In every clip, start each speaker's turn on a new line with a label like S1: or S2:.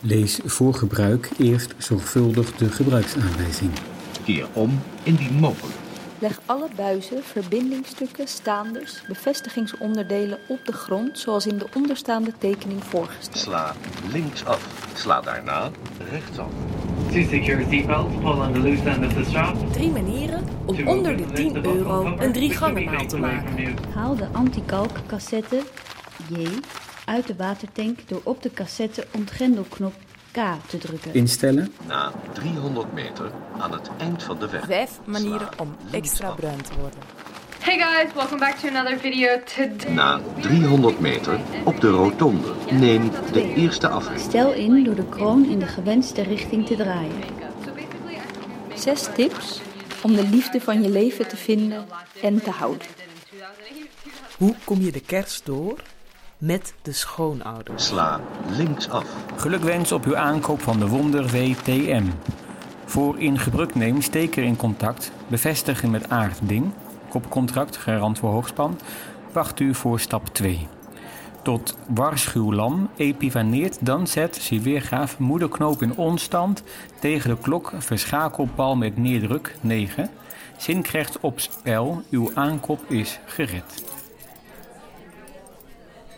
S1: Lees voor gebruik eerst zorgvuldig de gebruiksaanwijzing.
S2: Keer om indien mogelijk.
S3: Leg alle buizen, verbindingstukken, staanders, bevestigingsonderdelen op de grond zoals in de onderstaande tekening voorgesteld.
S2: Sla linksaf. Sla daarna rechtsaf.
S4: To secure seatbelt, pull on the loose end of the strap.
S5: Drie manieren om onder de 10 euro een drie gangen maal te maken.
S3: Haal de antikalk cassette J uit de watertank door op de cassette ontgrendelknop K te drukken.
S1: Instellen.
S2: Na 300 meter aan het eind van de weg.
S5: Vijf manieren om extra bruin te worden.
S6: Hey guys, welcome back to another video. Today
S2: Na 300 meter op de rotonde. Neem de eerste afrit.
S3: Stel in door de kroon in de gewenste richting te draaien. Zes tips om de liefde van je leven te vinden en te houden.
S5: Hoe kom je de kerst door? Met de schoonouders.
S2: Sla linksaf.
S1: Gelukwens op uw aankoop van de Wonder WTM. Voor in gebruik neem steker in contact, bevestigen met aardding, kopcontract garant voor hoogspan, wacht u voor stap 2. Tot waarschuwlam epivaneert dan zet, zie weergaaf, moederknoop in onstand, tegen de klok, verschakelpal met neerdruk 9. Zin krijgt op spel, uw aankoop is gered.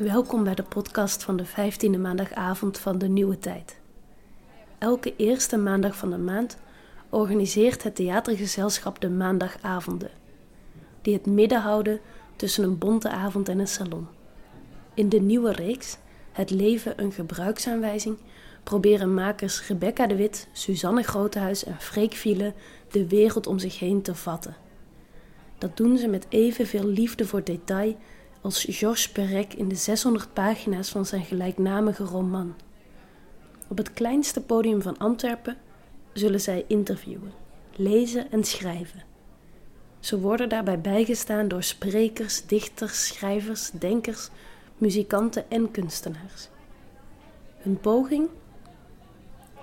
S7: Welkom bij de podcast van de 15e maandagavond van de Nieuwe Tijd. Elke eerste maandag van de maand organiseert het theatergezelschap de maandagavonden, die het midden houden tussen een bonte avond en een salon. In de nieuwe reeks, Het leven een gebruiksaanwijzing, proberen makers Rebecca de Wit, Suzanne Grotehuis en Freek Viele de wereld om zich heen te vatten. Dat doen ze met evenveel liefde voor detail als Georges Perec in de 600 pagina's van zijn gelijknamige roman. Op het kleinste podium van Antwerpen zullen zij interviewen, lezen en schrijven. Ze worden daarbij bijgestaan door sprekers, dichters, schrijvers, denkers, muzikanten en kunstenaars. Hun poging?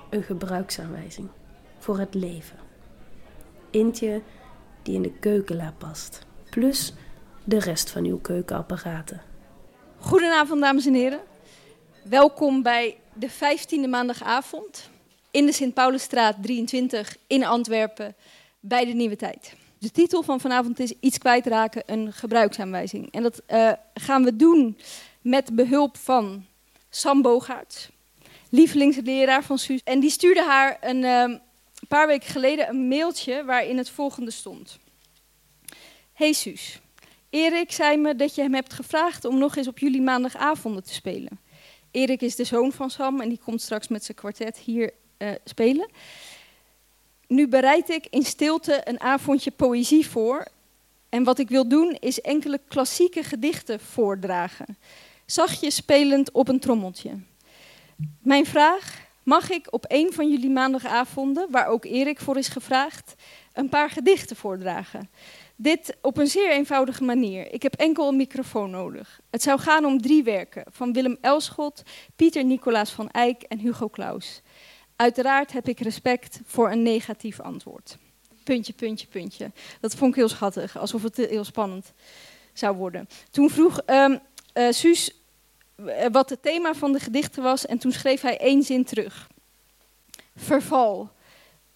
S7: Een gebruiksaanwijzing voor het leven. Eentje die in de keukenla past. Plus de rest van uw keukenapparaten.
S8: Goedenavond, dames en heren. Welkom bij de 15e maandagavond in de Sint-Paulusstraat 23 in Antwerpen bij de Nieuwe Tijd. De titel van vanavond is Iets kwijtraken, een gebruiksaanwijzing. En dat eh, gaan we doen met behulp van Sam Bogaerts, lievelingsleraar van Suus. En die stuurde haar een eh, paar weken geleden een mailtje waarin het volgende stond. Hey Suus, Erik zei me dat je hem hebt gevraagd om nog eens op jullie maandagavonden te spelen. Erik is de zoon van Sam en die komt straks met zijn kwartet hier eh, spelen. Nu bereid ik in stilte een avondje poëzie voor. En wat ik wil doen is enkele klassieke gedichten voordragen. Zachtjes spelend op een trommeltje. Mijn vraag, mag ik op een van jullie maandagavonden, waar ook Erik voor is gevraagd, een paar gedichten voordragen? Dit op een zeer eenvoudige manier. Ik heb enkel een microfoon nodig. Het zou gaan om drie werken van Willem Elschot, Pieter Nicolaas van Eyck en Hugo Claus. Uiteraard heb ik respect voor een negatief antwoord. Puntje, puntje, puntje. Dat vond ik heel schattig, alsof het heel spannend zou worden. Toen vroeg ehm eh, Suus eh, wat het thema van de gedichten was en toen schreef hij één zin terug. Verval,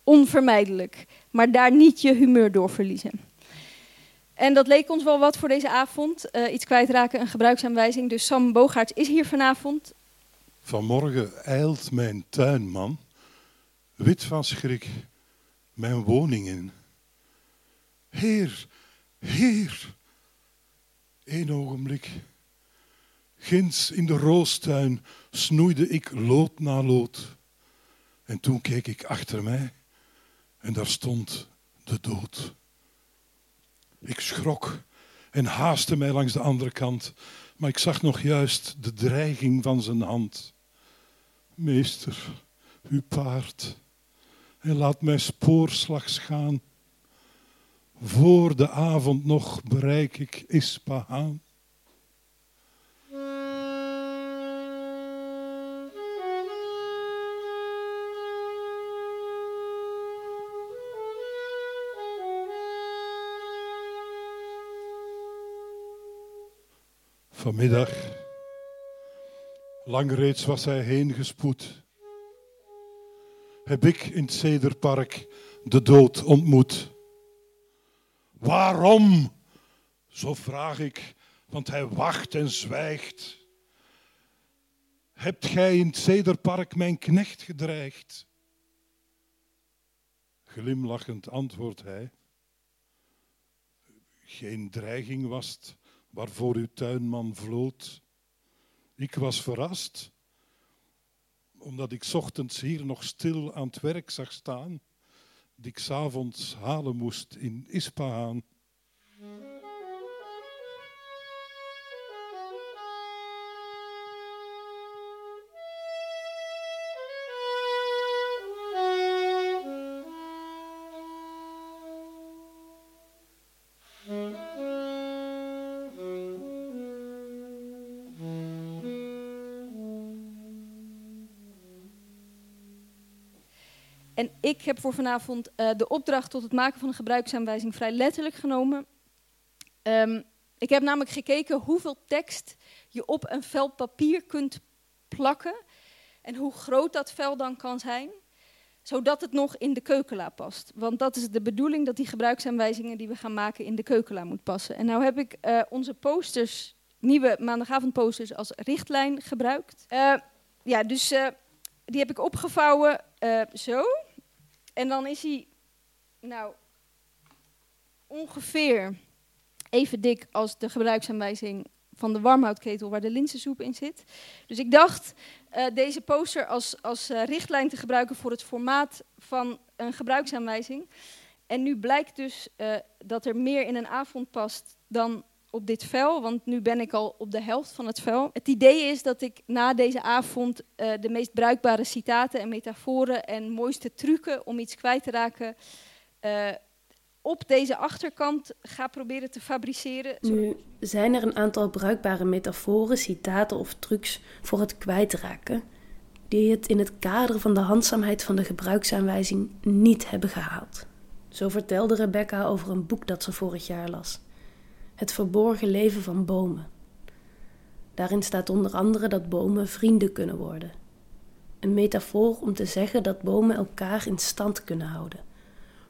S8: onvermijdelijk, maar daar niet je humeur door verliezen. En dat leek ons wel wat voor deze avond. Eh, iets kwijtraken, een gebruiksaanwijzing. Dus Sam Bogaerts is hier vanavond.
S9: Vanmorgen eilt mijn tuinman, wit van schrik, mijn woning in. Heer, heer, Eén ogenblik. Ginds in de roostuin snoeide ik lood na lood. En toen keek ik achter mij en daar stond de dood. Ik schrok en haastte mij langs de andere kant, maar ik zag nog juist de dreiging van zijn hand. Meester, uw paard, en laat mij spoorslags gaan. Voor de avond nog bereik ik Ispahaan. Vanmiddag, lang reeds was hij heen gespoed. heb ik in het Cederpark de dood ontmoet. Waarom? Zo vraag ik, want hij wacht en zwijgt. Hebt gij in het Cederpark mijn knecht gedreigd? Glimlachend antwoordt hij. Geen dreiging was het waarvoor uw tuinman vloot. Ik was verrast, omdat ik ochtends hier nog stil aan het werk zag staan, die ik s'avonds halen moest in Ispahan.
S8: Ik heb voor vanavond uh, de opdracht tot het maken van een gebruiksaanwijzing vrij letterlijk genomen. Um, ik heb namelijk gekeken hoeveel tekst je op een vel papier kunt plakken. En hoe groot dat vel dan kan zijn, zodat het nog in de keukenla past. Want dat is de bedoeling dat die gebruiksaanwijzingen die we gaan maken in de keukenla moet passen. En nou heb ik uh, onze posters, nieuwe maandagavondposters, als richtlijn gebruikt. Uh, ja, dus die heb ik opgevouwen zo. En dan is hij, nou, ongeveer even dik als de gebruiksaanwijzing van de warmhoutketel waar de linzensoep in zit. Dus ik dacht uh, deze poster als, als uh, richtlijn te gebruiken voor het formaat van een gebruiksaanwijzing. En nu blijkt dus uh, dat er meer in een avond past dan op dit vel, want nu ben ik al op de helft van het vel. Het idee is dat ik na deze avond uh, de meest bruikbare citaten en metaforen en mooiste trucken om iets kwijt te raken uh, op deze achterkant ga proberen te fabriceren.
S7: Nu zijn er een aantal bruikbare metaforen, citaten of trucs voor het kwijtraken die het in het kader van de handzaamheid van de gebruiksaanwijzing niet hebben gehaald. Zo vertelde Rebecca over een boek dat ze vorig jaar las. Het verborgen leven van bomen. Daarin staat onder andere dat bomen vrienden kunnen worden. Een metafoor om te zeggen dat bomen elkaar in stand kunnen houden,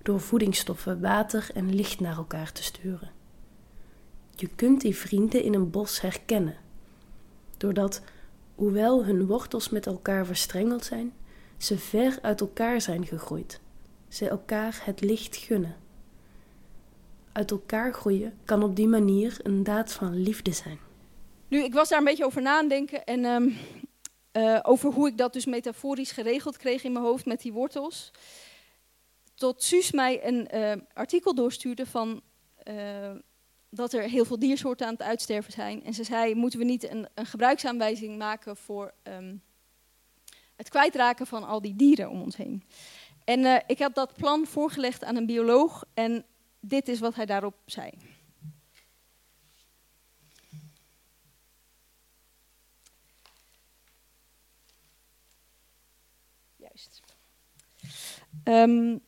S7: door voedingsstoffen, water en licht naar elkaar te sturen. Je kunt die vrienden in een bos herkennen, doordat, hoewel hun wortels met elkaar verstrengeld zijn, ze ver uit elkaar zijn gegroeid, ze elkaar het licht gunnen uit elkaar groeien kan op die manier een daad van liefde zijn.
S8: Nu, ik was daar een beetje over na en um, uh, over hoe ik dat dus metaforisch geregeld kreeg in mijn hoofd met die wortels. Tot Suus mij een uh, artikel doorstuurde van uh, dat er heel veel diersoorten aan het uitsterven zijn. En ze zei, moeten we niet een, een gebruiksaanwijzing maken voor um, het kwijtraken van al die dieren om ons heen. En ik heb dat plan voorgelegd aan een bioloog en dit is wat hij daarop zei. Juist. Um,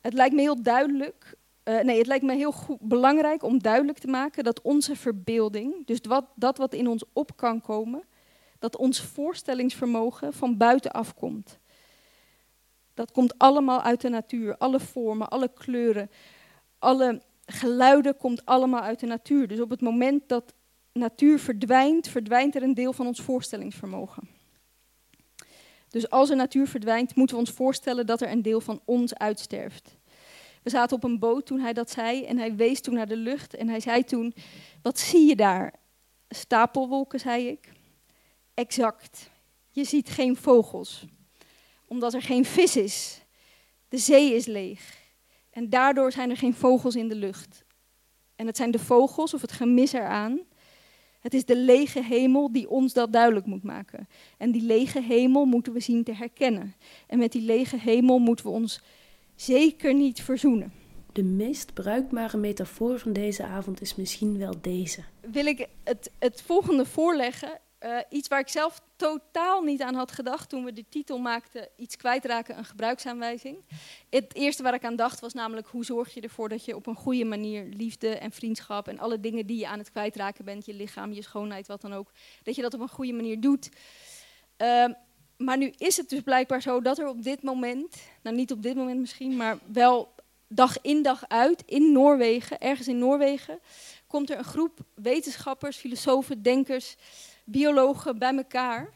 S8: het lijkt me heel duidelijk, uh, nee, het lijkt me heel goed, belangrijk om duidelijk te maken dat onze verbeelding, dus wat, dat wat in ons op kan komen, dat ons voorstellingsvermogen van buitenaf komt. Dat komt allemaal uit de natuur. Alle vormen, alle kleuren, alle geluiden komt allemaal uit de natuur. Dus op het moment dat natuur verdwijnt, verdwijnt er een deel van ons voorstellingsvermogen. Dus als er natuur verdwijnt, moeten we ons voorstellen dat er een deel van ons uitsterft. We zaten op een boot toen hij dat zei en hij wees toen naar de lucht en hij zei toen, wat zie je daar? Stapelwolken, zei ik. Exact. Je ziet geen vogels omdat er geen vis is. De zee is leeg. En daardoor zijn er geen vogels in de lucht. En het zijn de vogels of het gemis eraan. Het is de lege hemel die ons dat duidelijk moet maken. En die lege hemel moeten we zien te herkennen. En met die lege hemel moeten we ons zeker niet verzoenen.
S7: De meest bruikbare metafoor van deze avond is misschien wel deze.
S8: Wil ik het, het volgende voorleggen uh, iets waar ik zelf totaal niet aan had gedacht toen we de titel maakten, iets kwijtraken, een gebruiksaanwijzing. Het eerste waar ik aan dacht was namelijk hoe zorg je ervoor dat je op een goede manier liefde en vriendschap en alle dingen die je aan het kwijtraken bent, je lichaam, je schoonheid, wat dan ook, dat je dat op een goede manier doet. Uh, maar nu is het dus blijkbaar zo dat er op dit moment, nou niet op dit moment misschien, maar wel dag in dag uit in Noorwegen, ergens in Noorwegen, komt er een groep wetenschappers, filosofen, denkers, biologen bij elkaar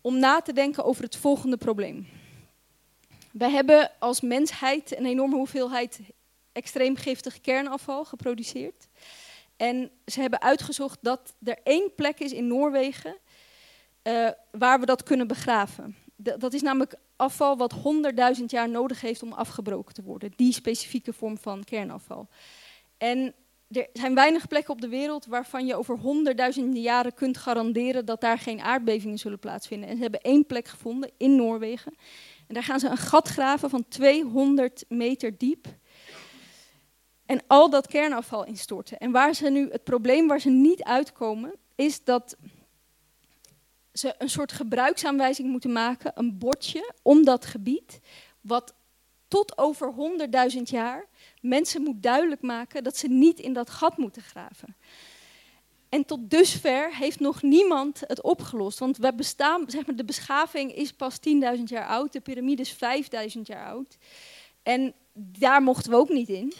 S8: om na te denken over het volgende probleem. Wij hebben als mensheid een enorme hoeveelheid extreem giftig kernafval geproduceerd. En ze hebben uitgezocht dat er één plek is in Noorwegen uh, waar we dat kunnen begraven. dat is namelijk afval wat 100.000 jaar nodig heeft om afgebroken te worden. Die specifieke vorm van kernafval. En er zijn weinig plekken op de wereld waarvan je over honderdduizenden jaren kunt garanderen dat daar geen aardbevingen zullen plaatsvinden. En ze hebben één plek gevonden in Noorwegen. En daar gaan ze een gat graven van 200 meter diep. En al dat kernafval instorten. En waar ze nu, het probleem waar ze niet uitkomen, is dat ze een soort gebruiksaanwijzing moeten maken, een bordje om dat gebied, wat tot over 100.000 jaar mensen moet duidelijk maken dat ze niet in dat gat moeten graven. En tot dusver heeft nog niemand het opgelost. Want we bestaan, zeg maar, de beschaving is pas 10.000 jaar oud, de piramide is 5.000 jaar oud. En daar mochten we ook niet in.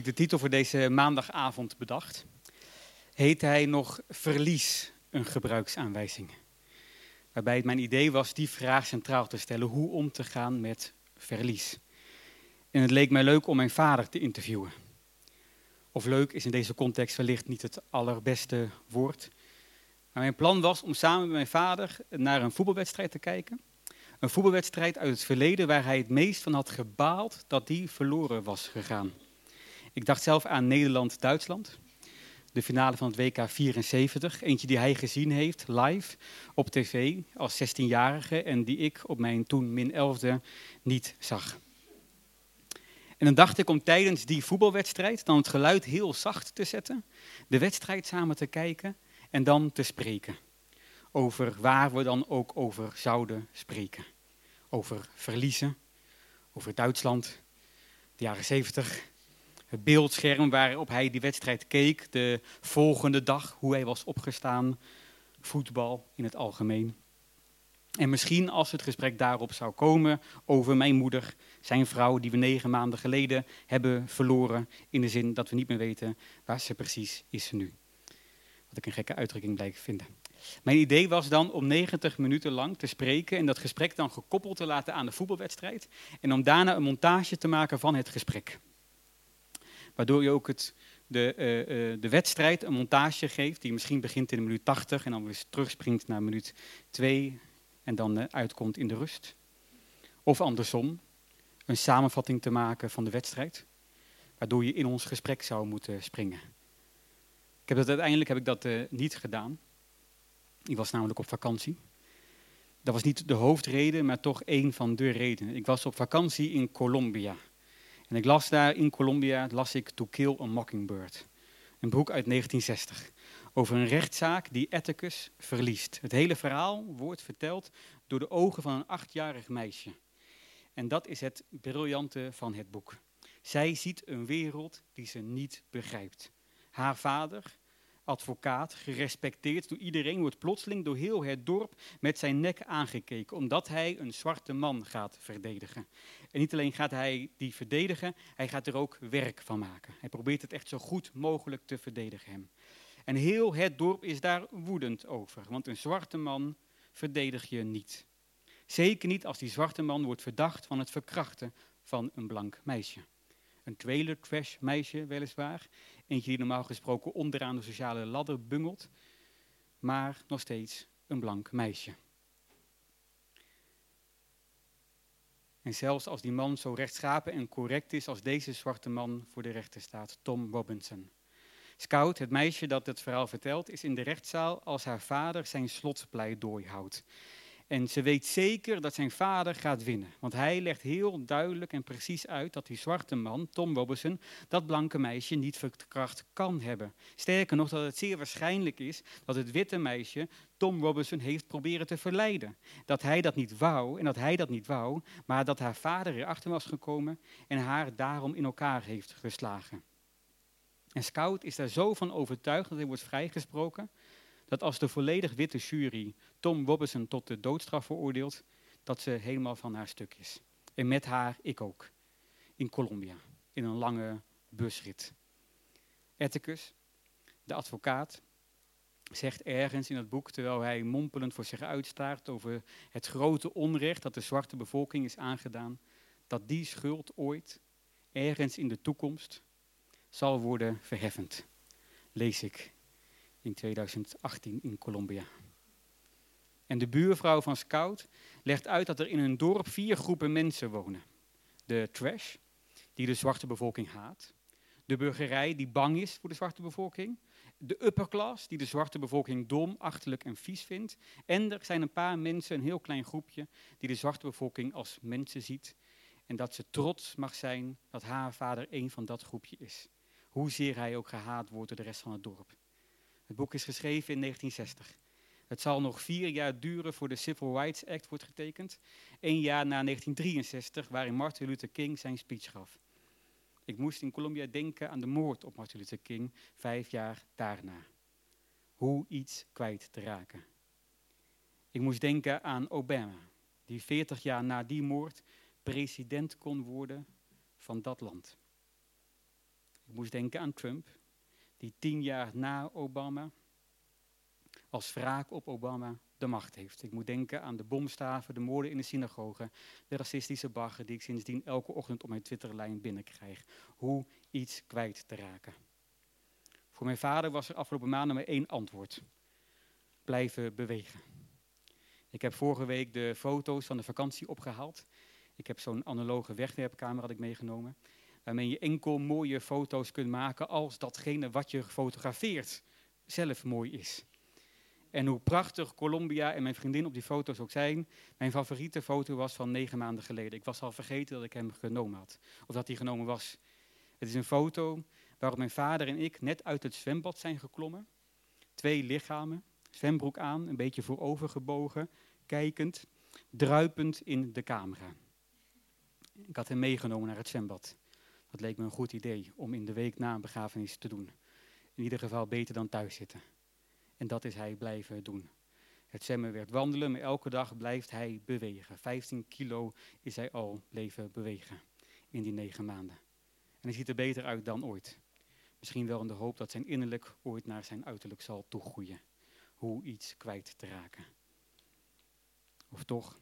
S10: Ik de titel voor deze maandagavond bedacht, heette hij nog Verlies, een gebruiksaanwijzing. Waarbij het mijn idee was die vraag centraal te stellen, hoe om te gaan met verlies. En het leek mij leuk om mijn vader te interviewen. Of leuk is in deze context wellicht niet het allerbeste woord. Maar mijn plan was om samen met mijn vader naar een voetbalwedstrijd te kijken. Een voetbalwedstrijd uit het verleden waar hij het meest van had gebaald dat die verloren was gegaan. Ik dacht zelf aan Nederland-Duitsland. De finale van het WK 74. Eentje die hij gezien heeft live op tv als 16-jarige en die ik op mijn toen min 11e niet zag. En dan dacht ik om tijdens die voetbalwedstrijd dan het geluid heel zacht te zetten, de wedstrijd samen te kijken en dan te spreken. Over waar we dan ook over zouden spreken. Over verliezen, over Duitsland, de jaren 70, het beeldscherm waarop hij die wedstrijd keek, de volgende dag, hoe hij was opgestaan, voetbal in het algemeen. En misschien als het gesprek daarop zou komen over mijn moeder, zijn vrouw, die we negen maanden geleden hebben verloren, in de zin dat we niet meer weten waar ze precies is nu. Wat ik een gekke uitdrukking blijf vinden. Mijn idee was dan om 90 minuten lang te spreken en dat gesprek dan gekoppeld te laten aan de voetbalwedstrijd. En om daarna een montage te maken van het gesprek. Waardoor je ook het, de, uh, uh, de wedstrijd een montage geeft die misschien begint in minuut 80 en dan weer terugspringt naar minuut 2 en dan uh, uitkomt in de rust. Of andersom, een samenvatting te maken van de wedstrijd, waardoor je in ons gesprek zou moeten springen. Ik heb dat uiteindelijk heb ik dat niet gedaan. Ik was namelijk op vakantie. Dat was niet de hoofdreden, maar toch een van de redenen. Ik was op vakantie in Colombia. En ik las daar in Colombia, las ik To Kill a Mockingbird. Een boek uit 1960. Over een rechtszaak die Atticus verliest. Het hele verhaal wordt verteld door de ogen van een achtjarig meisje. En dat is het briljante van het boek. Zij ziet een wereld die ze niet begrijpt. Haar vader, advocaat, gerespecteerd door iedereen, wordt plotseling door heel het dorp met zijn nek aangekeken, omdat hij een zwarte man gaat verdedigen. En niet alleen gaat hij die verdedigen, hij gaat er ook werk van maken. Hij probeert het echt zo goed mogelijk te verdedigen hem. En heel het dorp is daar woedend over, want een zwarte man verdedig je niet. Zeker niet als die zwarte man wordt verdacht van het verkrachten van een blank meisje. Een trailer trash meisje weliswaar, eentje die normaal gesproken onderaan de sociale ladder bungelt, maar nog steeds een blank meisje. En zelfs als die man zo rechtschapen en correct is als deze zwarte man voor de rechter staat, Tom Robinson. Scout, het meisje dat het verhaal vertelt, is in de rechtszaal als haar vader zijn slotpleidooi houdt. En ze weet zeker dat zijn vader gaat winnen. Want hij legt heel duidelijk en precies uit dat die zwarte man, Tom Robinson, dat blanke meisje niet verkracht kan hebben. Sterker nog, dat het zeer waarschijnlijk is dat het witte meisje Tom Robinson heeft proberen te verleiden. Dat hij dat niet wou en dat hij dat niet wou, maar dat haar vader erachter was gekomen en haar daarom in elkaar heeft geslagen. En Scout is daar zo van overtuigd dat hij wordt vrijgesproken dat als de volledig witte jury Tom Robinson tot de doodstraf veroordeelt, dat ze helemaal van haar stuk is. En met haar ik ook. In Colombia, in een lange busrit. Atticus, de advocaat, zegt ergens in het boek, terwijl hij mompelend voor zich uitstaart over het grote onrecht dat de zwarte bevolking is aangedaan, dat die schuld ooit, ergens in de toekomst, zal worden verheffend. Lees ik in 2018 in Colombia. En de buurvrouw van Scout legt uit dat er in een dorp vier groepen mensen wonen. De trash, die de zwarte bevolking haat. De burgerij, die bang is voor de zwarte bevolking. De upper class, die de zwarte bevolking dom, achterlijk en vies vindt. En er zijn een paar mensen, een heel klein groepje, die de zwarte bevolking als mensen ziet. En dat ze trots mag zijn dat haar vader een van dat groepje is. Hoezeer hij ook gehaat wordt door de rest van het dorp. Het boek is geschreven in 1960. Het zal nog vier jaar duren voor de Civil Rights Act wordt getekend. Eén jaar na 1963, waarin Martin Luther King zijn speech gaf. Ik moest in Colombia denken aan de moord op Martin Luther King vijf jaar daarna. Hoe iets kwijt te raken. Ik moest denken aan Obama, die 40 jaar na die moord president kon worden van dat land. Ik moest denken aan Trump, die tien jaar na Obama als wraak op Obama de macht heeft. Ik moet denken aan de bomstaven, de moorden in de synagoge, de racistische bagger die ik sindsdien elke ochtend op mijn Twitterlijn binnenkrijg. Hoe iets kwijt te raken. Voor mijn vader was er afgelopen maanden maar één antwoord. Blijven bewegen. Ik heb vorige week de foto's van de vakantie opgehaald. Ik heb zo'n analoge wegwerpcamera had ik meegenomen. Waarmee je enkel mooie foto's kunt maken als datgene wat je gefotografeerd zelf mooi is. En hoe prachtig Colombia en mijn vriendin op die foto's ook zijn. Mijn favoriete foto was van negen maanden geleden. Ik was al vergeten dat ik hem genomen had. Of dat hij genomen was. Het is een foto waarop mijn vader en ik net uit het zwembad zijn geklommen. Twee lichamen, zwembroek aan, een beetje voorover gebogen, kijkend, druipend in de camera. Ik had hem meegenomen naar het zwembad. Dat leek me een goed idee om in de week na een begrafenis te doen. In ieder geval beter dan thuis zitten. En dat is hij blijven doen. Het zwemmen werd wandelen, maar elke dag blijft hij bewegen. 15 kilo is hij al bleven bewegen in die negen maanden. En hij ziet er beter uit dan ooit. Misschien wel in de hoop dat zijn innerlijk ooit naar zijn uiterlijk zal toegroeien. Hoe iets kwijt te raken. Of toch,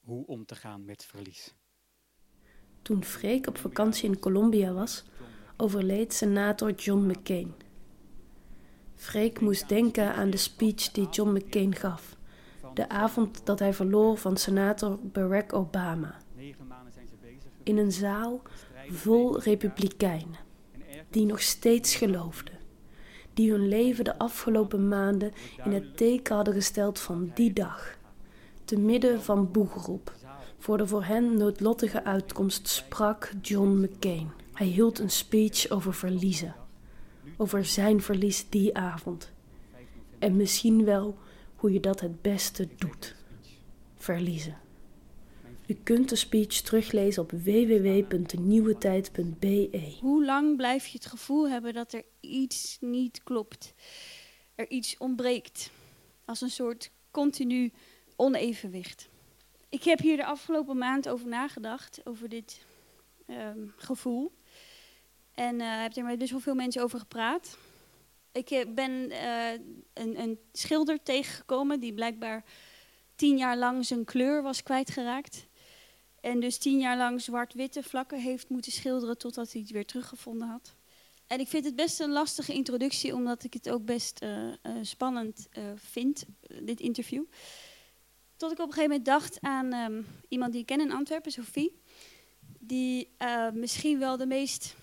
S10: hoe om te gaan met verlies.
S7: Toen Freek op vakantie in Colombia was, overleed senator John McCain. Freek moest denken aan de speech die John McCain gaf, de avond dat hij verloor van senator Barack Obama. In een zaal vol republikeinen, die nog steeds geloofden, die hun leven de afgelopen maanden in het teken hadden gesteld van die dag. Te midden van boegeroep, voor de voor hen noodlottige uitkomst sprak John McCain. Hij hield een speech over verliezen over zijn verlies die avond. En misschien wel hoe je dat het beste doet. Verliezen. U kunt de speech teruglezen op www.denieuwetijd.be.
S11: Hoe lang blijf je het gevoel hebben dat er iets niet klopt? Er iets ontbreekt. Als een soort continu onevenwicht. Ik heb hier de afgelopen maand over nagedacht, over dit um, gevoel. En uh, heb er met best wel veel mensen over gepraat. Ik eh, ben uh, een, een, schilder tegengekomen die blijkbaar tien jaar lang zijn kleur was kwijtgeraakt. En dus tien jaar lang zwart-witte vlakken heeft moeten schilderen totdat hij het weer teruggevonden had. En ik vind het best een lastige introductie, omdat ik het ook best spannend vind, dit interview. Tot ik op een gegeven moment dacht aan um, iemand die ik ken in Antwerpen, Sophie. Die misschien wel de meest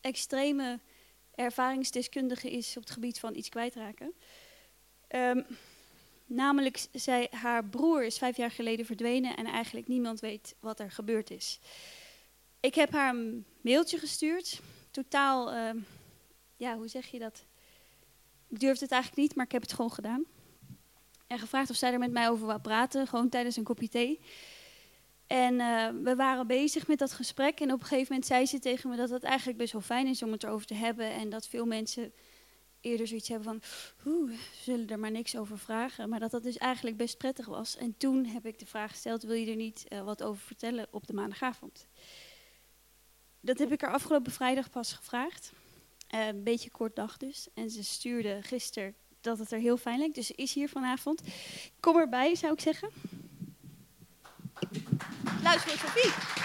S11: extreme ervaringsdeskundige is op het gebied van iets kwijtraken. Um, namelijk, zij, haar broer is vijf jaar geleden verdwenen en eigenlijk niemand weet wat er gebeurd is. Ik heb haar een mailtje gestuurd, totaal, uh, ja, hoe zeg je dat? Ik durfde het eigenlijk niet, maar ik heb het gewoon gedaan. En gevraagd of zij er met mij over wou praten, gewoon tijdens een kopje thee. En uh, we waren bezig met dat gesprek. En op een gegeven moment zei ze tegen me dat het eigenlijk best wel fijn is om het erover te hebben. En dat veel mensen eerder zoiets hebben van, oeh, zullen er maar niks over vragen. Maar dat dat dus eigenlijk best prettig was. En toen heb ik de vraag gesteld, wil je er niet uh, wat over vertellen op de maandagavond? Dat heb ik er afgelopen vrijdag pas gevraagd. Uh, een beetje kort dag dus. En ze stuurde gisteren dat het er heel fijn lijkt. Dus is hier vanavond. Kom erbij, zou ik zeggen. Luister voor Sophie.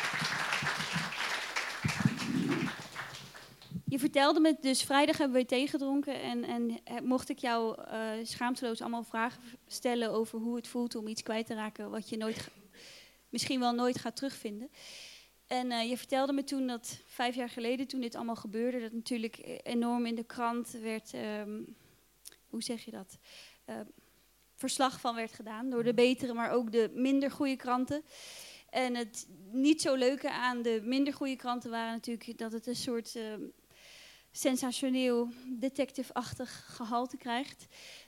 S11: Je vertelde me dus vrijdag hebben we thee gedronken en, en mocht ik jou uh, schaamteloos allemaal vragen stellen over hoe het voelt om iets kwijt te raken wat je nooit, misschien wel nooit gaat terugvinden. En uh, je vertelde me toen dat vijf jaar geleden, toen dit allemaal gebeurde, dat natuurlijk enorm in de krant werd, um, hoe zeg je dat? Uh, verslag van werd gedaan door de betere, maar ook de minder goede kranten. En het niet zo leuke aan de minder goede kranten waren natuurlijk dat het een soort uh, sensationeel detective-achtig gehalte krijgt.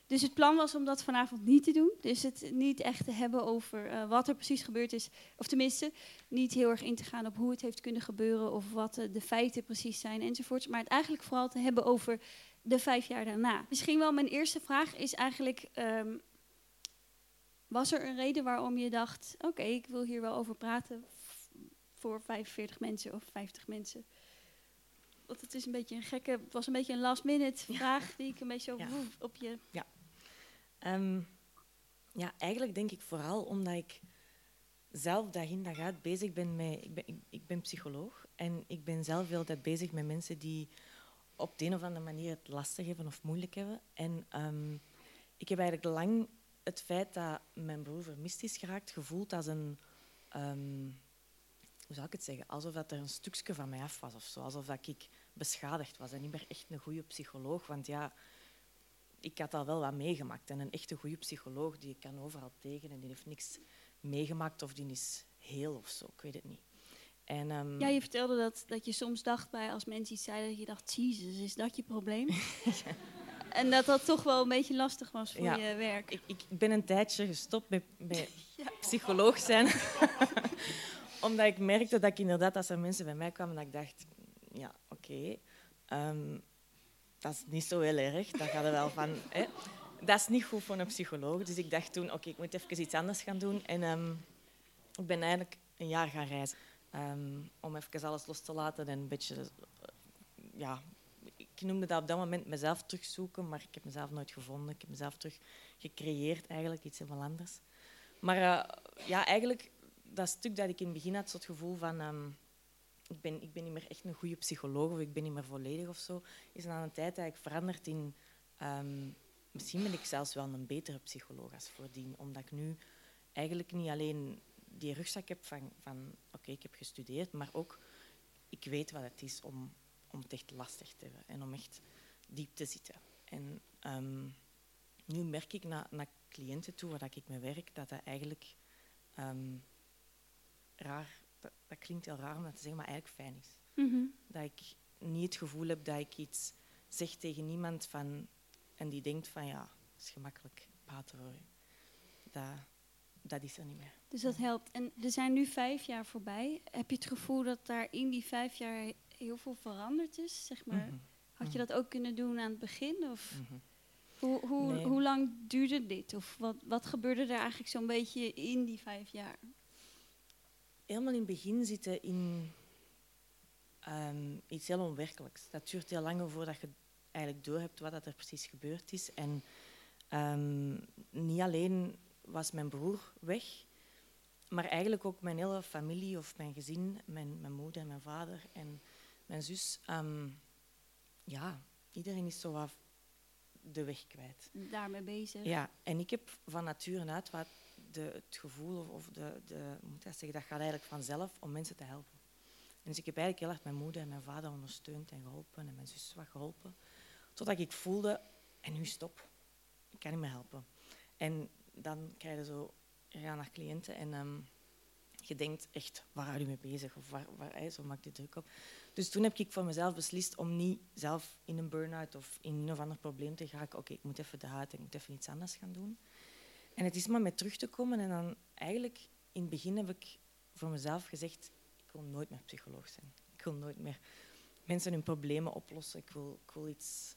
S11: Dus het plan was om dat vanavond niet te doen. Dus het niet echt te hebben over uh, wat er precies gebeurd is. Of tenminste, niet heel erg in te gaan op hoe het heeft kunnen gebeuren of wat uh, de feiten precies zijn enzovoorts. Maar het eigenlijk vooral te hebben over de vijf jaar daarna. Misschien wel mijn eerste vraag is eigenlijk. Um, was er een reden waarom je dacht: oké, okay, ik wil hier wel over praten voor 45 mensen of 50 mensen? Want het is een beetje een gekke, het was een beetje een last minute vraag die ik een beetje
S12: Ja.
S11: woef op je.
S12: Ja. Ehm, ja, eigenlijk denk ik vooral omdat ik zelf dag in dag uit bezig ben met... Ik ben, ik, ik ben psycholoog en ik ben zelf heel tijd bezig met mensen die op de een of andere manier het lastig hebben of moeilijk hebben. En ehm, ik heb eigenlijk lang het feit dat mijn broer vermist is geraakt gevoeld als een... ehm, hoe zou ik het zeggen? Alsof dat er een stukje van mij af was of zo. Alsof dat ik beschadigd was en niet meer echt een goede psycholoog. Want ja, ik had al wel wat meegemaakt. En een echte goede psycholoog die kan overal tegen en die heeft niks meegemaakt of die is heel of zo. Ik weet het niet. En, ehm,
S11: Ja, je vertelde dat, dat je soms dacht bij als mensen iets zeiden dat je dacht, Jezus, is dat je probleem? En dat dat toch wel een beetje lastig was voor
S12: Ja.
S11: je werk.
S12: Ik, ik ben een tijdje gestopt met, met psycholoog zijn. Omdat ik merkte dat ik inderdaad, als er mensen bij mij kwamen, dat ik dacht, ja, oké, ehm, dat is niet zo heel erg. Dat gaat er wel van... Hè. Dat is niet goed voor een psycholoog. Dus ik dacht toen, oké, ik moet even iets anders gaan doen. En ehm, ik ben eigenlijk een jaar gaan reizen. Ehm, om even alles los te laten en een beetje... eh, Ja, ik noemde dat op dat moment mezelf terugzoeken, maar ik heb mezelf nooit gevonden. Ik heb mezelf terug gecreëerd, eigenlijk, iets helemaal anders. Maar eh, ja, eigenlijk, dat stuk dat ik in het begin had, zo het gevoel van... ehm, ik, ben, ik ben niet meer echt een goede psycholoog of ik ben niet meer volledig of zo, is na een tijd eigenlijk veranderd in... ehm, misschien ben ik zelfs wel een betere psycholoog als voordien, omdat ik nu eigenlijk niet alleen die rugzak heb van, van oké, ik heb gestudeerd, maar ook ik weet wat het is om, om het echt lastig te hebben en om echt diep te zitten. En ehm, nu merk ik naar, naar cliënten toe waar ik mee werk, dat dat eigenlijk ehm, raar, dat, dat klinkt heel raar om dat te zeggen, maar eigenlijk fijn is.
S11: Mhm.
S12: Dat ik niet het gevoel heb dat ik iets zeg tegen iemand van, en die denkt van ja, het is gemakkelijk u. Dat, dat is er niet meer.
S11: Dus dat helpt. En er zijn nu vijf jaar voorbij. Heb je het gevoel dat daar in die vijf jaar heel veel veranderd is? Zeg maar,
S12: Mhm.
S11: Had je dat ook kunnen doen aan het begin? Of
S12: Mhm.
S11: hoe, hoe,
S12: Nee.
S11: hoe lang duurde dit? Of wat, wat gebeurde er eigenlijk zo'n beetje in die vijf jaar?
S12: helemaal in het begin zitten in ehm, iets heel onwerkelijks. Dat duurt heel lang voordat je eigenlijk doorhebt wat dat er precies gebeurd is. En ehm, niet alleen was mijn broer weg, maar eigenlijk ook mijn hele familie of mijn gezin, mijn, mijn moeder en mijn vader en mijn zus. ehm, ja, iedereen is zo wat de weg kwijt.
S11: Daarmee bezig?
S12: Ja, en ik heb van nature uit wat de, het gevoel of, of de, de, moet ik dat zeggen, dat gaat eigenlijk vanzelf om mensen te helpen. En dus ik heb eigenlijk heel erg mijn moeder en mijn vader ondersteund en geholpen en mijn zus wat geholpen. Totdat ik voelde, en nu stop, ik kan niet meer helpen. En dan krijg je zo, gaat naar cliënten en ehm, je denkt echt, waar hou je mee bezig? Of waar, waar, hè, zo maakt druk op. Dus toen heb ik voor mezelf beslist om niet zelf in een burn-out of in een of ander probleem te geraken. Oké, ik moet even de huid, ik moet even iets anders gaan doen. En het is maar met terug te komen. En dan eigenlijk, in het begin heb ik voor mezelf gezegd, ik wil nooit meer psycholoog zijn. Ik wil nooit meer mensen hun problemen oplossen. Ik wil, ik wil iets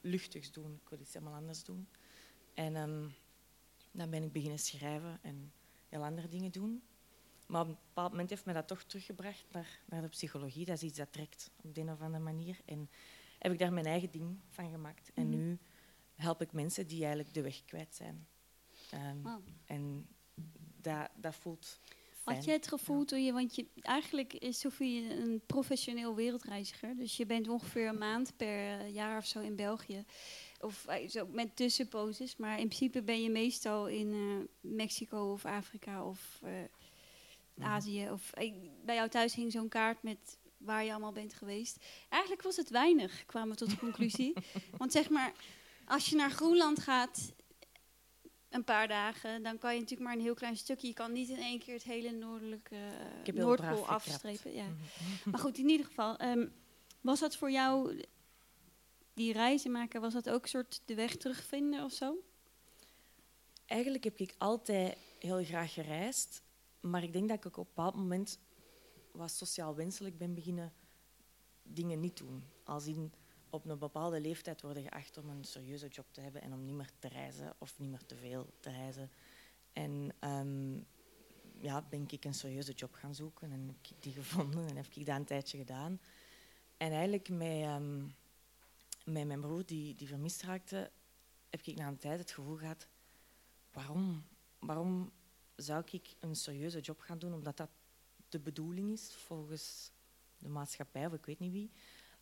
S12: luchtigs doen. Ik wil iets helemaal anders doen. En ehm, dan ben ik beginnen schrijven en heel andere dingen doen. Maar op een bepaald moment heeft mij dat toch teruggebracht naar, naar de psychologie. Dat is iets dat trekt op de een of andere manier. En heb ik daar mijn eigen ding van gemaakt. En
S11: Mhm.
S12: nu help ik mensen die eigenlijk de weg kwijt zijn. Ehm,
S11: Wauw.
S12: En dat, dat voelt fijn.
S11: Had jij het gevoel toen je, want je, eigenlijk is Sophie een professioneel wereldreiziger. Dus je bent ongeveer een maand per eh, jaar of zo in België. Of eh, zo met tussenposes. Maar in principe ben je meestal in eh, Mexico of Afrika of eh, Azië. Of, bij jou thuis hing zo'n kaart met waar je allemaal bent geweest. Eigenlijk was het weinig, kwamen we tot de conclusie. Want zeg maar, als je naar Groenland gaat, een paar dagen, dan kan je natuurlijk maar een heel klein stukje. Je kan niet in één keer het hele noordelijke Noordpool afstrepen. Ja.
S12: Mhm.
S11: Maar goed, in ieder geval, ehm, was dat voor jou, die reizen maken, was dat ook een soort de weg terugvinden of zo?
S12: Eigenlijk heb ik altijd heel graag gereisd. Maar ik denk dat ik op een bepaald moment wat sociaal wenselijk ben beginnen dingen niet doen. Als in op een bepaalde leeftijd worden geacht om een serieuze job te hebben en om niet meer te reizen of niet meer te veel te reizen. En ehm, ja, ben ik een serieuze job gaan zoeken en heb ik die gevonden en heb ik dat een tijdje gedaan. En eigenlijk met, ehm, met mijn broer die, die vermist raakte, heb ik na een tijd het gevoel gehad, waarom, waarom zou ik een serieuze job gaan doen, omdat dat de bedoeling is volgens de maatschappij of ik weet niet wie,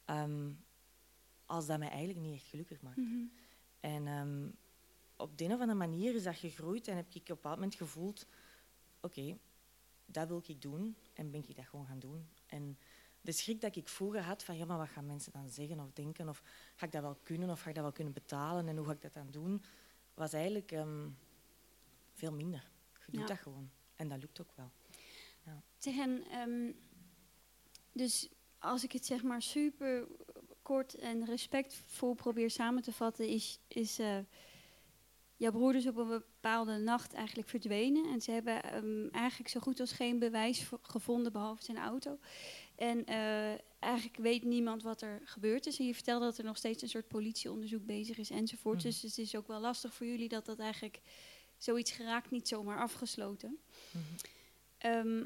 S12: ehm, als dat mij eigenlijk niet echt gelukkig maakt.
S11: Mhm.
S12: En ehm, op de een of andere manier is dat gegroeid en heb ik op een bepaald moment gevoeld, oké, dat wil ik doen en ben ik dat gewoon gaan doen. En de schrik dat ik vroeger had van, ja, maar wat gaan mensen dan zeggen of denken? Of ga ik dat wel kunnen of ga ik dat wel kunnen betalen en hoe ga ik dat dan doen? Was eigenlijk ehm, veel minder. Je doet
S11: Ja.
S12: dat gewoon. En dat lukt ook wel. Ja.
S11: Zeg, en, ehm, dus als ik het zeg maar super kort en respectvol probeer samen te vatten, is, is eh, jouw broer dus op een bepaalde nacht eigenlijk verdwenen. En ze hebben ehm, eigenlijk zo goed als geen bewijs gevonden, behalve zijn auto. En eh, eigenlijk weet niemand wat er gebeurd is. En je vertelde dat er nog steeds een soort politieonderzoek bezig is enzovoort.
S12: Mhm.
S11: Dus het is ook wel lastig voor jullie dat dat eigenlijk zoiets geraakt niet zomaar afgesloten. Ehm,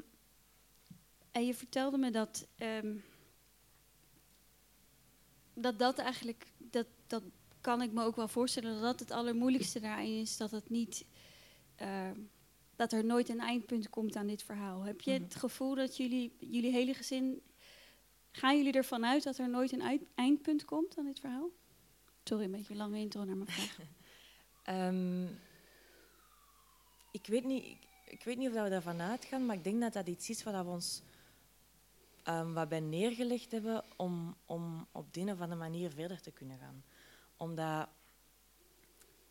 S11: en je vertelde me dat ehm, dat, dat eigenlijk, dat, dat kan ik me ook wel voorstellen, dat dat het allermoeilijkste daarin is, dat het niet, ehm, dat er nooit een eindpunt komt aan dit verhaal. Heb je het gevoel dat jullie, jullie hele gezin, gaan jullie ervan uit dat er nooit een eindpunt komt aan dit verhaal? Sorry, een beetje een lange intro naar mijn vraag.
S12: Ehm, ik, weet niet, ik, ik weet niet of we daarvan uitgaan, maar ik denk dat dat iets is wat we ons ehm, wat bij neergelegd hebben om, om op de een of andere manier verder te kunnen gaan. Omdat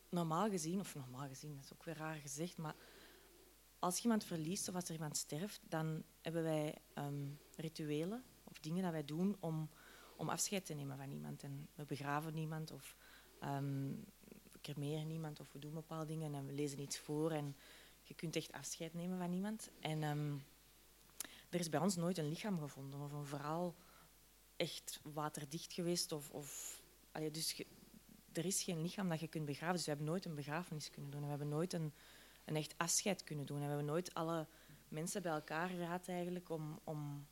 S12: normaal gezien, of normaal gezien, dat is ook weer raar gezegd, maar als iemand verliest of als er iemand sterft, dan hebben wij ehm, rituelen of dingen dat wij doen om, om afscheid te nemen van iemand. En we begraven niemand of ehm, we cremeren niemand of we doen bepaalde dingen en we lezen iets voor en je kunt echt afscheid nemen van iemand. En ehm, er is bij ons nooit een lichaam gevonden of een verhaal echt waterdicht geweest. Of, of, dus er is geen lichaam dat je kunt begraven. Dus we hebben nooit een begrafenis kunnen doen. En we hebben nooit een, een echt afscheid kunnen doen. En we hebben nooit alle mensen bij elkaar gehad eigenlijk om, om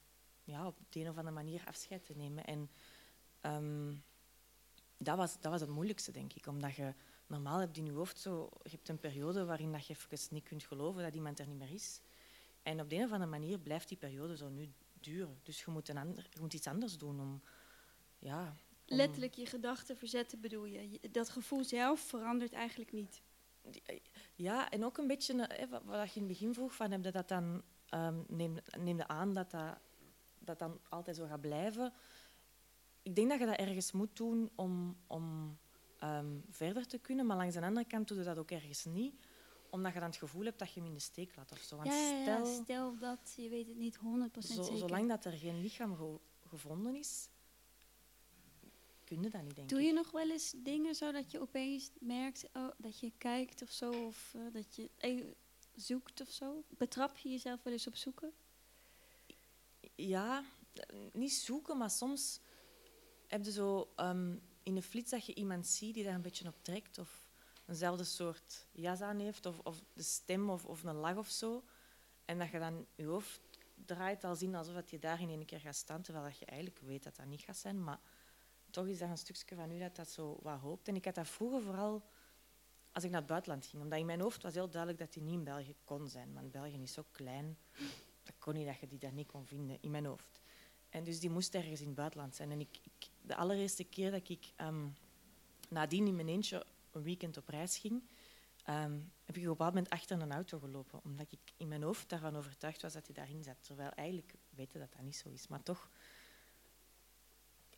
S12: ja, op de een of andere manier afscheid te nemen. En ehm, dat, was, dat was het moeilijkste, denk ik. Omdat je normaal hebt in je hoofd zo... Je hebt een periode waarin dat je even niet kunt geloven dat iemand er niet meer is. En op de een of andere manier blijft die periode zo nu duren. Dus je moet, een ander, je moet iets anders doen om... Ja, om-
S11: Letterlijk je gedachten verzetten bedoel je. Je- Dat gevoel zelf verandert eigenlijk niet.
S12: Ja, en ook een beetje eh, wat, wat je in het begin vroeg, van, heb je dat dan, ehm neem, neem je aan dat dat, dat dan altijd zo gaat blijven? Ik denk dat je dat ergens moet doen om, om ehm, verder te kunnen, maar langs de andere kant doe je dat ook ergens niet, omdat je dan het gevoel hebt dat je hem in de steek laat of zo. Want
S11: Ja, ja, ja,
S12: stel,
S11: stel dat, je weet het niet 100%
S12: zo,
S11: zeker.
S12: zolang dat er geen lichaam ge- gevonden is, kun je dat niet, denk
S11: Doe
S12: ik.
S11: je nog wel eens dingen zodat je opeens merkt oh, dat je kijkt of zo, of eh, dat je even zoekt of zo? Betrap je jezelf wel eens op zoeken?
S12: Ja, eh, niet zoeken, maar soms heb je zo ehm, in de flits dat je iemand ziet die daar een beetje op trekt of eenzelfde soort jas aan heeft of, of de stem of, of een lach of zo. En dat je dan je hoofd draait al zien alsof dat je daar in één keer gaat staan, terwijl dat je eigenlijk weet dat dat niet gaat zijn. Maar toch is dat een stukje van u dat dat zo wat hoopt. En ik had dat vroeger vooral als ik naar het buitenland ging. Omdat in mijn hoofd was heel duidelijk dat die niet in België kon zijn. Want België is zo klein. Dat kon niet dat je die daar niet kon vinden, in mijn hoofd. En dus die moest ergens in het buitenland zijn. En ik, de allereerste keer dat ik ehm, nadien in mijn eentje een weekend op reis ging, ehm, heb ik op een bepaald moment achter een auto gelopen. Omdat ik in mijn hoofd daarvan overtuigd was dat hij daarin zat. Terwijl eigenlijk weten dat dat niet zo is. Maar toch,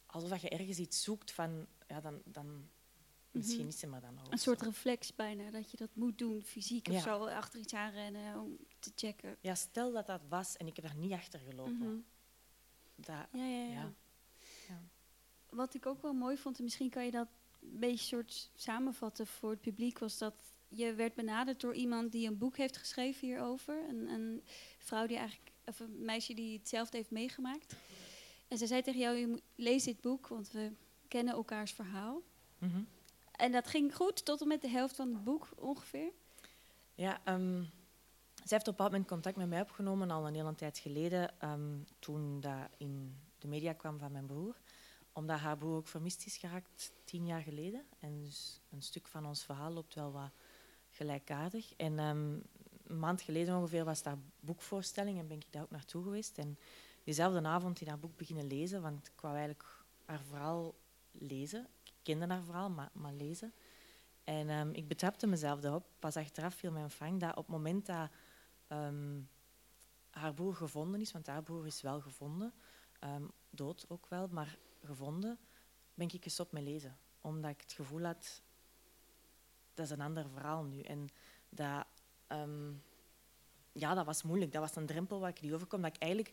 S12: alsof je ergens iets zoekt van, ja, dan, dan misschien
S11: Mhm.
S12: is hij maar dan al.
S11: Een soort reflex bijna, dat je dat moet doen, fysiek of
S12: Ja.
S11: zo, achter iets aanrennen om te checken.
S12: Ja, stel dat dat was en ik heb daar niet achter gelopen.
S11: Mhm.
S12: Dat,
S11: Ja, ja, ja.
S12: ja. Ja.
S11: Wat ik ook wel mooi vond, en misschien kan je dat een beetje soort samenvatten voor het publiek, was dat je werd benaderd door iemand die een boek heeft geschreven hierover. Een, een vrouw die eigenlijk, of een meisje die hetzelfde heeft meegemaakt. En zij zei tegen jou, je moet, lees dit boek, want we kennen elkaars verhaal.
S12: Mhm.
S11: En dat ging goed tot en met de helft van het boek ongeveer.
S12: Ja, ehm, zij heeft op een bepaald moment contact met mij opgenomen, al een hele tijd geleden, ehm, toen dat in de media kwam van mijn broer. omdat haar broer ook vermist is geraakt tien jaar geleden. En dus een stuk van ons verhaal loopt wel wat gelijkaardig. En ehm, een maand geleden ongeveer was daar boekvoorstelling en ben ik daar ook naartoe geweest. En diezelfde avond in haar boek beginnen lezen, want ik wou eigenlijk haar verhaal lezen. Ik kende haar verhaal, maar, maar lezen. En um, ik betrapte mezelf erop, pas achteraf viel mijn vang, dat op het moment dat um, haar broer gevonden is, want haar broer is wel gevonden, um, dood ook wel, maar gevonden, ben ik gestopt met lezen. Omdat ik het gevoel had, dat is een ander verhaal nu. En dat, ja, dat was moeilijk. Dat was een drempel waar ik niet overkom. Dat ik eigenlijk,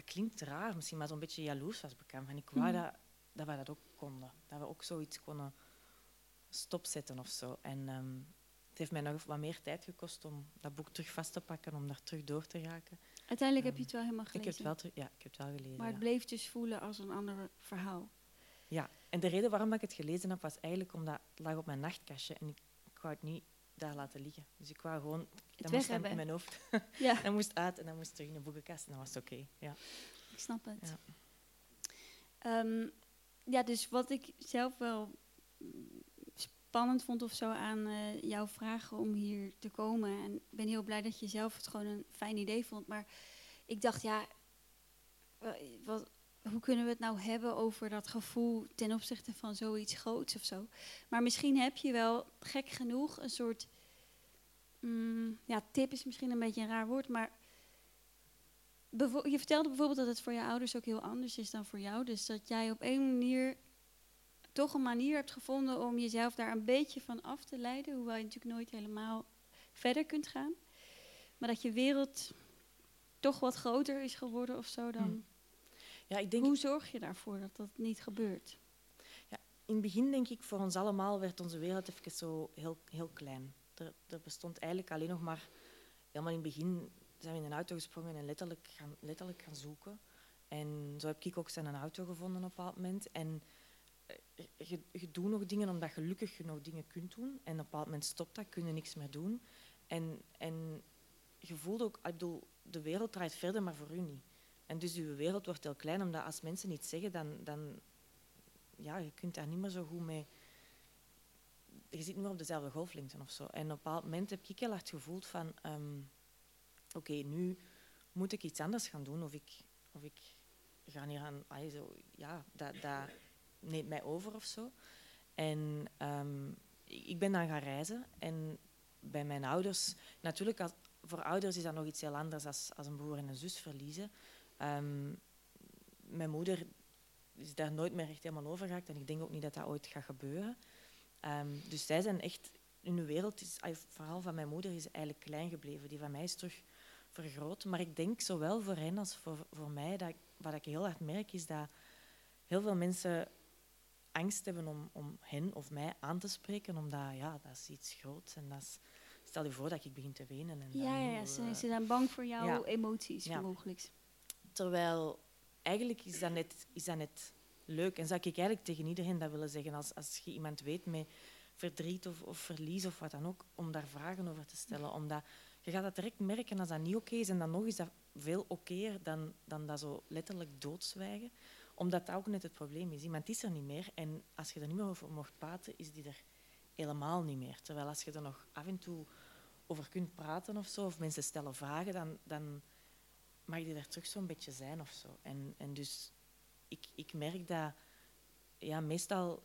S12: dat klinkt raar, misschien maar zo'n beetje jaloers was bekend. En ik wou mm. dat, dat we dat ook konden. Dat we ook zoiets konden stopzetten of zo. En um, het heeft mij nog wat meer tijd gekost om dat boek terug vast te pakken, om daar terug door te raken.
S11: Uiteindelijk heb je het wel helemaal gelezen?
S12: Ik heb het wel, ja, ik heb het wel gelezen.
S11: Maar het bleef dus voelen als een ander verhaal?
S12: Ja, en de reden waarom ik het gelezen heb, was eigenlijk omdat het lag op mijn nachtkastje en ik, ik wou het niet daar laten liggen. Dus ik wou gewoon... Dat moest
S11: in
S12: mijn hoofd.
S11: Ja.
S12: dat moest uit en dan moest terug in de boekenkast en dan was oké. Ja.
S11: Ik snap het.
S12: Ja.
S11: Um, ja, dus wat ik zelf wel spannend vond of zo aan uh, jouw vragen om hier te komen. En ik ben heel blij dat je zelf het gewoon een fijn idee vond. Maar ik dacht, ja, wat, hoe kunnen we het nou hebben over dat gevoel ten opzichte van zoiets groots of zo? Maar misschien heb je wel, gek genoeg, een soort. Mm, ja, tip is misschien een beetje een raar woord, maar. Je vertelde bijvoorbeeld dat het voor je ouders ook heel anders is dan voor jou. Dus dat jij op een manier toch een manier hebt gevonden om jezelf daar een beetje van af te leiden. Hoewel je natuurlijk nooit helemaal verder kunt gaan. Maar dat je wereld toch wat groter is geworden of zo dan.
S12: Hmm. Ja, ik denk...
S11: Hoe zorg je daarvoor dat dat niet gebeurt?
S12: Ja, in het begin denk ik, voor ons allemaal werd onze wereld even zo heel, heel klein. Er, er bestond eigenlijk alleen nog maar... Helemaal in het begin zijn we in een auto gesprongen en letterlijk gaan, letterlijk gaan zoeken. En zo heb ik ook zijn een auto gevonden op een bepaald moment. En je, je doet nog dingen omdat gelukkig je nog dingen kunt doen. En op een bepaald moment stopt dat, kun je niks meer doen. En, en je voelt ook, ik bedoel, de wereld draait verder, maar voor u niet. En dus je wereld wordt heel klein, omdat als mensen iets zeggen, dan, dan ja, je kunt daar niet meer zo goed mee. Je zit niet meer op dezelfde golflengte of zo. En op een bepaald moment heb ik heel hard gevoeld van, ehm, oké, nu moet ik iets anders gaan doen, of ik, of ik ga hier aan, zo, ja, dat, neemt mij over of zo. En um, ik ben dan gaan reizen. En bij mijn ouders, natuurlijk, als, voor ouders is dat nog iets heel anders als, als een broer en een zus verliezen. Um, mijn moeder is daar nooit meer echt helemaal over geraakt en ik denk ook niet dat dat ooit gaat gebeuren. Um, dus zij zijn echt, hun wereld is, verhaal van mijn moeder is eigenlijk klein gebleven. Die van mij is terug vergroot. Maar ik denk zowel voor hen als voor, voor mij, dat, wat ik heel hard merk, is dat heel veel mensen angst hebben om, om hen of mij aan te spreken, omdat ja, dat is iets groots. En dat is, stel je voor dat ik begin te wenen. En
S11: ja, dan, ja, ze, uh, ze zijn bang voor jouw ja, emoties, ja. mogelijk.
S12: Terwijl eigenlijk is dat, net, is dat net leuk. En zou ik eigenlijk tegen iedereen dat willen zeggen, als, als je iemand weet met verdriet of, of verlies of wat dan ook, om daar vragen over te stellen. Omdat je gaat dat direct merken als dat niet oké is. En dan nog is dat veel okéer dan, dan dat zo letterlijk doodzwijgen omdat dat ook net het probleem is. Iemand is er niet meer en als je er niet meer over mocht praten, is die er helemaal niet meer. Terwijl als je er nog af en toe over kunt praten of zo, of mensen stellen vragen, dan, dan mag die er terug zo'n beetje zijn of zo. En, en dus ik, ik merk dat ja, meestal,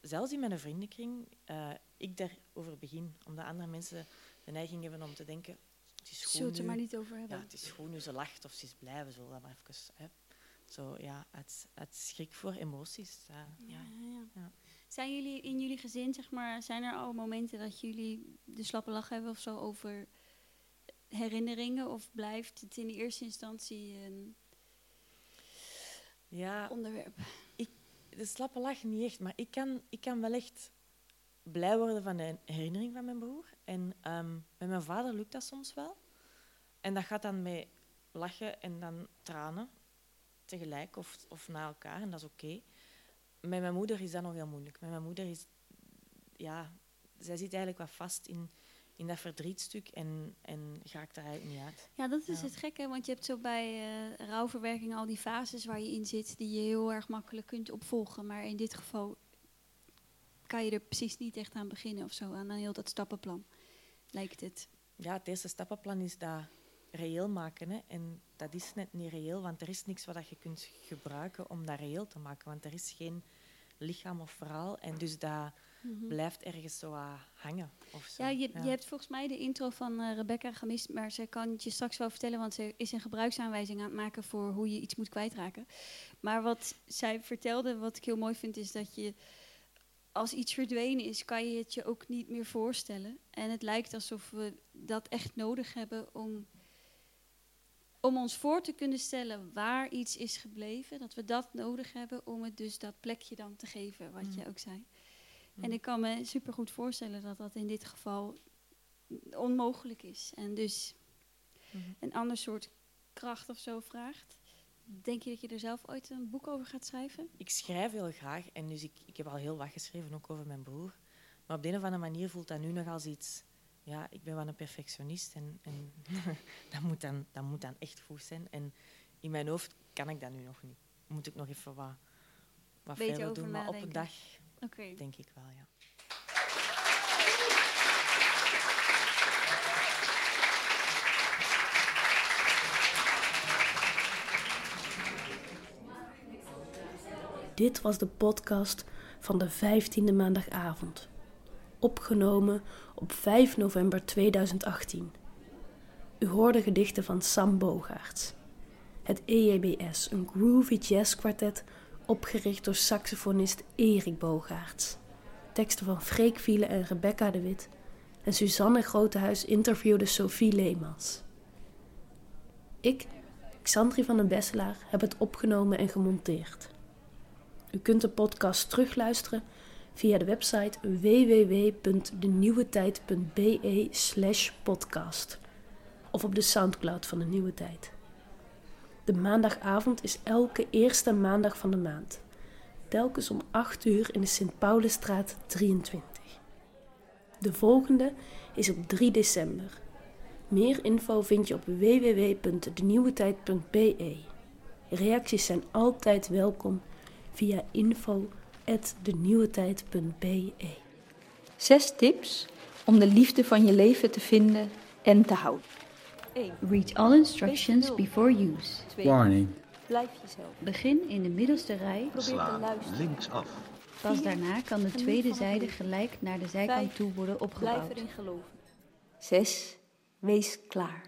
S12: zelfs in mijn vriendenkring, uh, ik daarover begin. Omdat andere mensen de neiging hebben om te denken... Het is
S11: Zult het er maar niet over hebben.
S12: Ja, het is gewoon nu ze lacht of ze is blij, we zullen dat maar even... Hè, zo, ja, het, het schrik voor emoties. Uh, ja, ja. ja,
S11: Zijn jullie in jullie gezin, zeg maar, zijn er al momenten dat jullie de slappe lach hebben of zo over herinneringen? Of blijft het in eerste instantie een
S12: ja,
S11: onderwerp?
S12: Ik, de slappe lach niet echt, maar ik kan, ik kan wel echt blij worden van de herinnering van mijn broer. En um, met mijn vader lukt dat soms wel. En dat gaat dan met lachen en dan tranen tegelijk of, of na elkaar en dat is oké. Met mijn moeder is dat nog heel moeilijk. Met mijn moeder is, ja, zij zit eigenlijk wat vast in, in dat verdrietstuk en, en ga ik daar eigenlijk niet uit.
S11: Ja, dat is
S12: Ja.
S11: het gekke, want je hebt zo bij eh, rouwverwerking al die fases waar je in zit, die je heel erg makkelijk kunt opvolgen. Maar in dit geval kan je er precies niet echt aan beginnen of zo, aan heel dat stappenplan, lijkt het.
S12: Ja, het eerste stappenplan is dat reëel maken. Hè. En dat is net niet reëel, want er is niks wat je kunt gebruiken om dat reëel te maken. Want er is geen lichaam of verhaal. En dus dat
S11: Mhm.
S12: blijft ergens zo wat hangen. Of zo.
S11: Ja, je, je hebt volgens mij de intro van eh, Rebecca gemist, maar ze kan het je straks wel vertellen, want ze is een gebruiksaanwijzing aan het maken voor hoe je iets moet kwijtraken. Maar wat zij vertelde, wat ik heel mooi vind, is dat je als iets verdwenen is, kan je het je ook niet meer voorstellen. En het lijkt alsof we dat echt nodig hebben om, om ons voor te kunnen stellen waar iets is gebleven. Dat we dat nodig hebben om het dus dat plekje dan te geven, wat je
S12: Mm.
S11: ook zei. En ik kan me supergoed voorstellen dat dat in dit geval onmogelijk is. En dus
S12: Mhm.
S11: een ander soort kracht of zo vraagt. Denk je dat je er zelf ooit een boek over gaat schrijven?
S12: Ik schrijf heel graag en dus ik, ik heb al heel wat geschreven, ook over mijn broer. Maar op de een of andere manier voelt dat nu nog als iets... Ja, ik ben wel een perfectionist en, en dat, moet dan, dat moet dan echt goed zijn. En in mijn hoofd kan ik dat nu nog niet. Moet ik nog even wat, wat verder doen. Maar op een dag
S11: Oké.
S12: denk ik wel, ja.
S7: Dit was de podcast van de 15e maandagavond. Opgenomen op 5 november 2018. U hoorde gedichten van Sam Bogaerts. Het EJBS, een groovy jazz kwartet opgericht door saxofonist Erik Bogaerts. Teksten van Freek en Rebecca de Wit. En Suzanne Grotehuis interviewde Sophie Leemans. Ik, Xandri van den Besselaar, heb het opgenomen en gemonteerd. U kunt de podcast terugluisteren via de website www.denieuwetijd.be slash podcast of op de Soundcloud van de Nieuwe Tijd. De maandagavond is elke eerste maandag van de maand, telkens om 8 uur in de Sint-Paulusstraat 23. De volgende is op 3 december. Meer info vind je op www.denieuwetijd.be. Reacties zijn altijd welkom via info.denieuwetijd.be.
S3: Zes tips om de liefde van je leven te vinden en te houden. 1.
S13: Read all instructions before use.
S1: Warning.
S3: Blijf jezelf.
S13: Begin in de middelste rij.
S3: Probeer
S2: Sla
S3: luisteren.
S2: linksaf.
S13: Pas daarna kan de tweede zijde gelijk naar de zijkant toe worden
S3: Blijf
S13: opgebouwd.
S3: erin geloven. 6. Wees klaar.